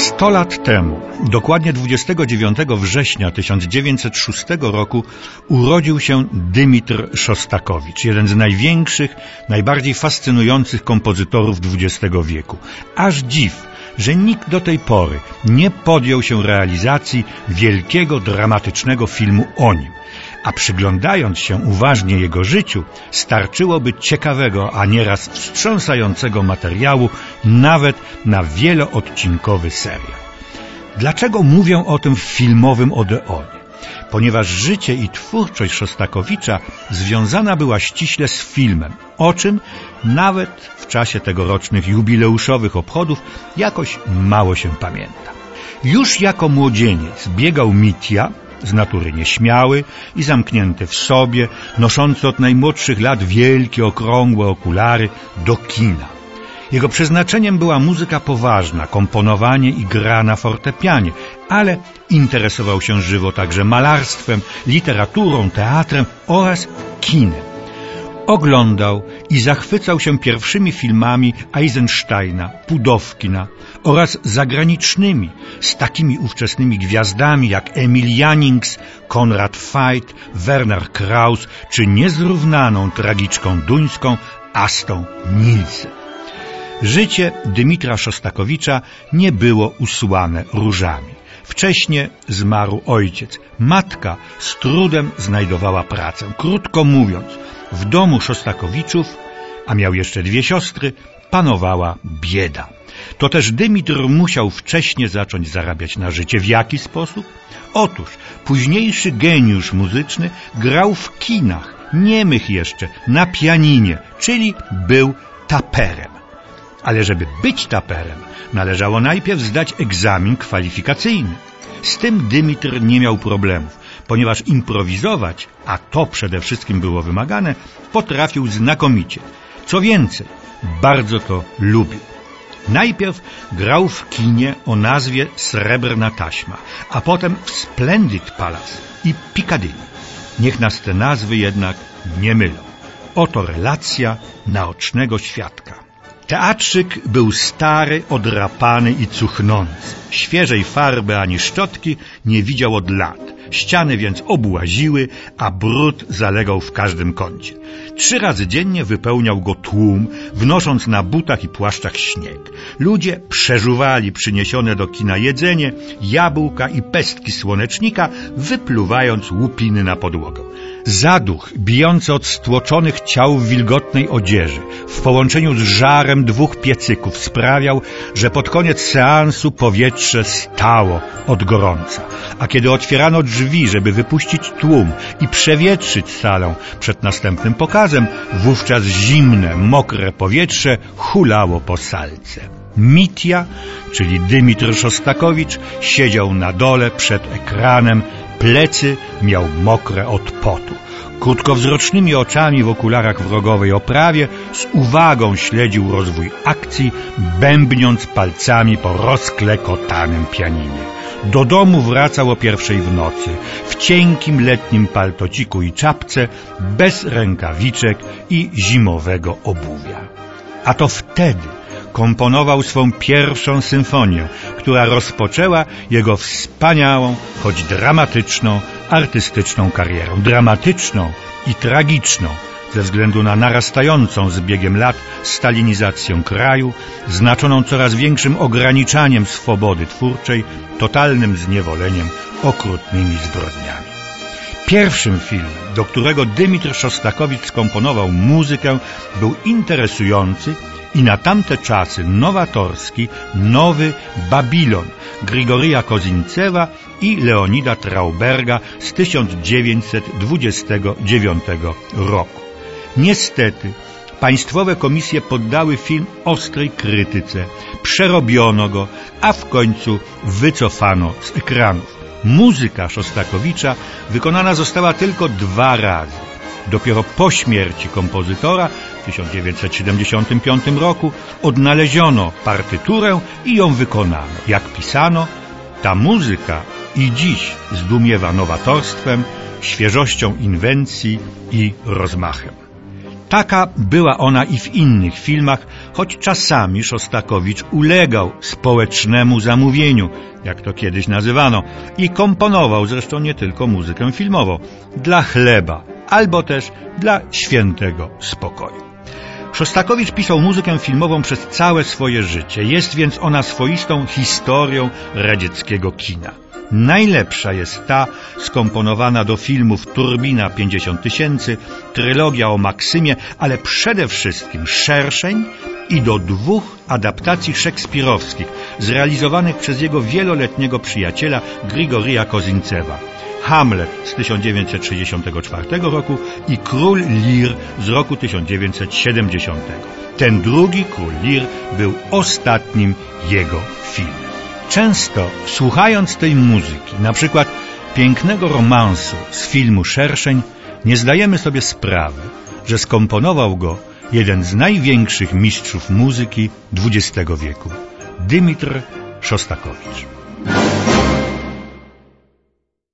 Sto lat temu, dokładnie 29 września 1906 roku, urodził się Dymitr Szostakowicz, jeden z największych, najbardziej fascynujących kompozytorów XX wieku. Aż dziw, że nikt do tej pory nie podjął się realizacji wielkiego, dramatycznego filmu o nim a przyglądając się uważnie jego życiu, starczyłoby ciekawego, a nieraz wstrząsającego materiału nawet na wieloodcinkowy serial. Dlaczego mówię o tym w filmowym Odeonie? Ponieważ życie i twórczość Szostakowicza związana była ściśle z filmem, o czym nawet w czasie tegorocznych jubileuszowych obchodów jakoś mało się pamięta. Już jako młodzieniec biegał Mitia z natury nieśmiały i zamknięty w sobie, noszący od najmłodszych lat wielkie, okrągłe okulary do kina. Jego przeznaczeniem była muzyka poważna, komponowanie i gra na fortepianie, ale interesował się żywo także malarstwem, literaturą, teatrem oraz kinem oglądał i zachwycał się pierwszymi filmami Eisensteina, Pudowkina oraz zagranicznymi z takimi ówczesnymi gwiazdami jak Emil Jannings, Konrad Veidt, Werner Kraus czy niezrównaną tragiczką duńską Astą Nielsen. Życie Dymitra Szostakowicza nie było usłane różami. Wcześnie zmarł ojciec. Matka z trudem znajdowała pracę. Krótko mówiąc, w domu Szostakowiczów, a miał jeszcze dwie siostry, panowała bieda. To też Dymitr musiał wcześnie zacząć zarabiać na życie. W jaki sposób? Otóż późniejszy geniusz muzyczny grał w kinach, niemych jeszcze, na pianinie, czyli był taperem. Ale żeby być taperem, należało najpierw zdać egzamin kwalifikacyjny. Z tym Dymitr nie miał problemów ponieważ improwizować, a to przede wszystkim było wymagane, potrafił znakomicie. Co więcej, bardzo to lubił. Najpierw grał w kinie o nazwie Srebrna Taśma, a potem w Splendid Palace i Piccadilly. Niech nas te nazwy jednak nie mylą. Oto relacja naocznego świadka. Teatrzyk był stary, odrapany i cuchnący. Świeżej farby ani szczotki nie widział od lat. Ściany więc obłaziły, a brud zalegał w każdym kącie. Trzy razy dziennie wypełniał go tłum, wnosząc na butach i płaszczach śnieg. Ludzie przeżuwali przyniesione do kina jedzenie, jabłka i pestki słonecznika, wypluwając łupiny na podłogę. Zaduch, bijący od stłoczonych ciał w wilgotnej odzieży, w połączeniu z żarem dwóch piecyków sprawiał, że pod koniec seansu powietrze stało od gorąca. A kiedy otwierano drzwi, żeby wypuścić tłum i przewietrzyć salę przed następnym pokazem, wówczas zimne, mokre powietrze hulało po salce. Mitia, czyli Dymitr Szostakowicz, siedział na dole przed ekranem, plecy miał mokre od potu. Krótkowzrocznymi oczami w okularach w rogowej oprawie z uwagą śledził rozwój akcji, bębniąc palcami po rozklekotanym pianinie. Do domu wracał o pierwszej w nocy, w cienkim letnim paltociku i czapce, bez rękawiczek i zimowego obuwia. A to wtedy komponował swą pierwszą symfonię, która rozpoczęła jego wspaniałą, choć dramatyczną, artystyczną karierę. Dramatyczną i tragiczną, ze względu na narastającą z biegiem lat stalinizację kraju, znaczoną coraz większym ograniczaniem swobody twórczej, totalnym zniewoleniem, okrutnymi zbrodniami. Pierwszym filmem, do którego Dymitr Szostakowicz skomponował muzykę, był interesujący i na tamte czasy nowatorski Nowy Babilon Grigoria Kozincewa i Leonida Trauberga z 1929 roku. Niestety, państwowe komisje poddały film ostrej krytyce, przerobiono go, a w końcu wycofano z ekranów. Muzyka Szostakowicza wykonana została tylko dwa razy. Dopiero po śmierci kompozytora w 1975 roku odnaleziono partyturę i ją wykonano. Jak pisano, ta muzyka i dziś zdumiewa nowatorstwem, świeżością inwencji i rozmachem. Taka była ona i w innych filmach, choć czasami Szostakowicz ulegał społecznemu zamówieniu, jak to kiedyś nazywano, i komponował zresztą nie tylko muzykę filmową, dla chleba, albo też dla świętego spokoju. Szostakowicz pisał muzykę filmową przez całe swoje życie, jest więc ona swoistą historią radzieckiego kina. Najlepsza jest ta skomponowana do filmów Turbina 50 tysięcy, trylogia o Maksymie, ale przede wszystkim Szerszeń i do dwóch adaptacji szekspirowskich zrealizowanych przez jego wieloletniego przyjaciela Grigoria Kozincewa. Hamlet z 1964 roku i Król Lir z roku 1970. Ten drugi Król Lir był ostatnim jego filmem. Często słuchając tej muzyki, na przykład pięknego romansu z filmu Szerszeń, nie zdajemy sobie sprawy, że skomponował go jeden z największych mistrzów muzyki XX wieku, Dymitr Szostakowicz.